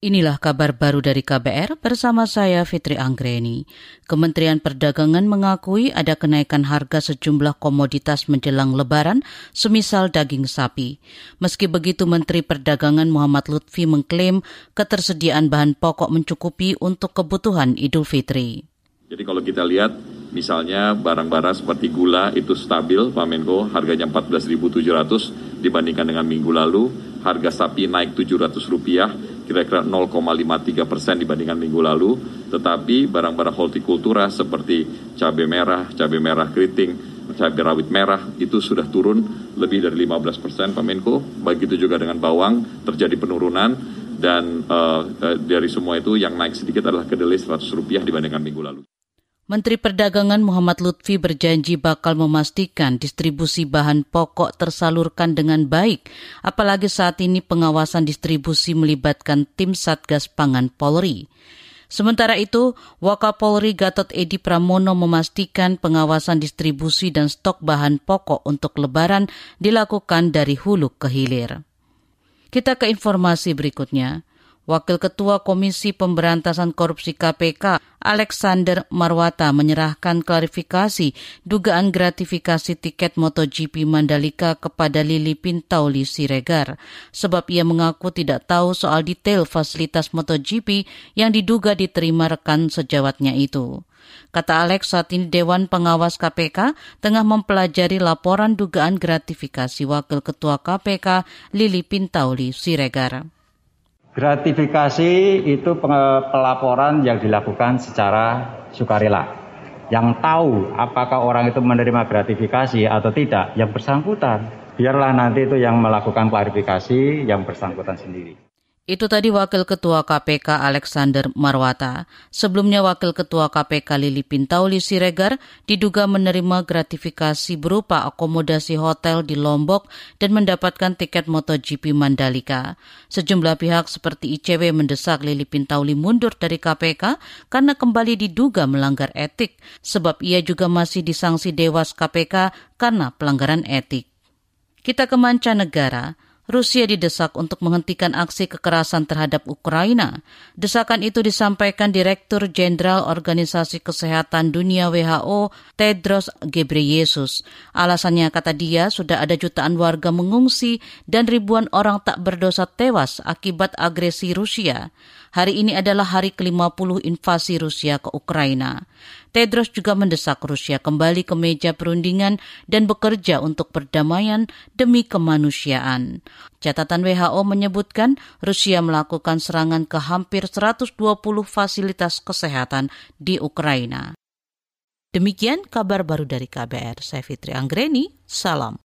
Inilah kabar baru dari KBR bersama saya Fitri Anggreni. Kementerian Perdagangan mengakui ada kenaikan harga sejumlah komoditas menjelang lebaran, semisal daging sapi. Meski begitu, Menteri Perdagangan Muhammad Lutfi mengklaim ketersediaan bahan pokok mencukupi untuk kebutuhan Idul Fitri. Jadi kalau kita lihat misalnya barang-barang seperti gula itu stabil Pak Menko harganya 14.700 dibandingkan dengan minggu lalu, harga sapi naik 700 rupiah, kira-kira 0,53 persen dibandingkan minggu lalu, tetapi barang-barang hortikultura seperti cabai merah, cabai merah keriting, cabai rawit merah itu sudah turun lebih dari 15 persen Pak Menko. Begitu juga dengan bawang terjadi penurunan dan uh, dari semua itu yang naik sedikit adalah kedelai 100 rupiah dibandingkan minggu lalu. Menteri Perdagangan Muhammad Lutfi berjanji bakal memastikan distribusi bahan pokok tersalurkan dengan baik, apalagi saat ini pengawasan distribusi melibatkan tim Satgas Pangan Polri. Sementara itu, Wakapolri Gatot Edi Pramono memastikan pengawasan distribusi dan stok bahan pokok untuk lebaran dilakukan dari hulu ke hilir. Kita ke informasi berikutnya. Wakil Ketua Komisi Pemberantasan Korupsi KPK, Alexander Marwata menyerahkan klarifikasi dugaan gratifikasi tiket MotoGP Mandalika kepada Lili Pintauli Siregar, sebab ia mengaku tidak tahu soal detail fasilitas MotoGP yang diduga diterima rekan sejawatnya itu. Kata Alex, saat ini Dewan Pengawas KPK tengah mempelajari laporan dugaan gratifikasi Wakil Ketua KPK Lili Pintauli Siregar. Gratifikasi itu pelaporan yang dilakukan secara sukarela. Yang tahu apakah orang itu menerima gratifikasi atau tidak, yang bersangkutan. Biarlah nanti itu yang melakukan klarifikasi yang bersangkutan sendiri. Itu tadi Wakil Ketua KPK Alexander Marwata. Sebelumnya Wakil Ketua KPK Lili Pintauli Siregar diduga menerima gratifikasi berupa akomodasi hotel di Lombok dan mendapatkan tiket MotoGP Mandalika. Sejumlah pihak seperti ICW mendesak Lili Pintauli mundur dari KPK karena kembali diduga melanggar etik, sebab ia juga masih disangsi Dewas KPK karena pelanggaran etik. Kita ke mancanegara. Rusia didesak untuk menghentikan aksi kekerasan terhadap Ukraina. Desakan itu disampaikan Direktur Jenderal Organisasi Kesehatan Dunia WHO Tedros Ghebreyesus. Alasannya kata dia sudah ada jutaan warga mengungsi dan ribuan orang tak berdosa tewas akibat agresi Rusia. Hari ini adalah hari ke-50 invasi Rusia ke Ukraina. Tedros juga mendesak Rusia kembali ke meja perundingan dan bekerja untuk perdamaian demi kemanusiaan. Catatan WHO menyebutkan Rusia melakukan serangan ke hampir 120 fasilitas kesehatan di Ukraina. Demikian kabar baru dari KBR. Saya Fitri Anggreni, salam.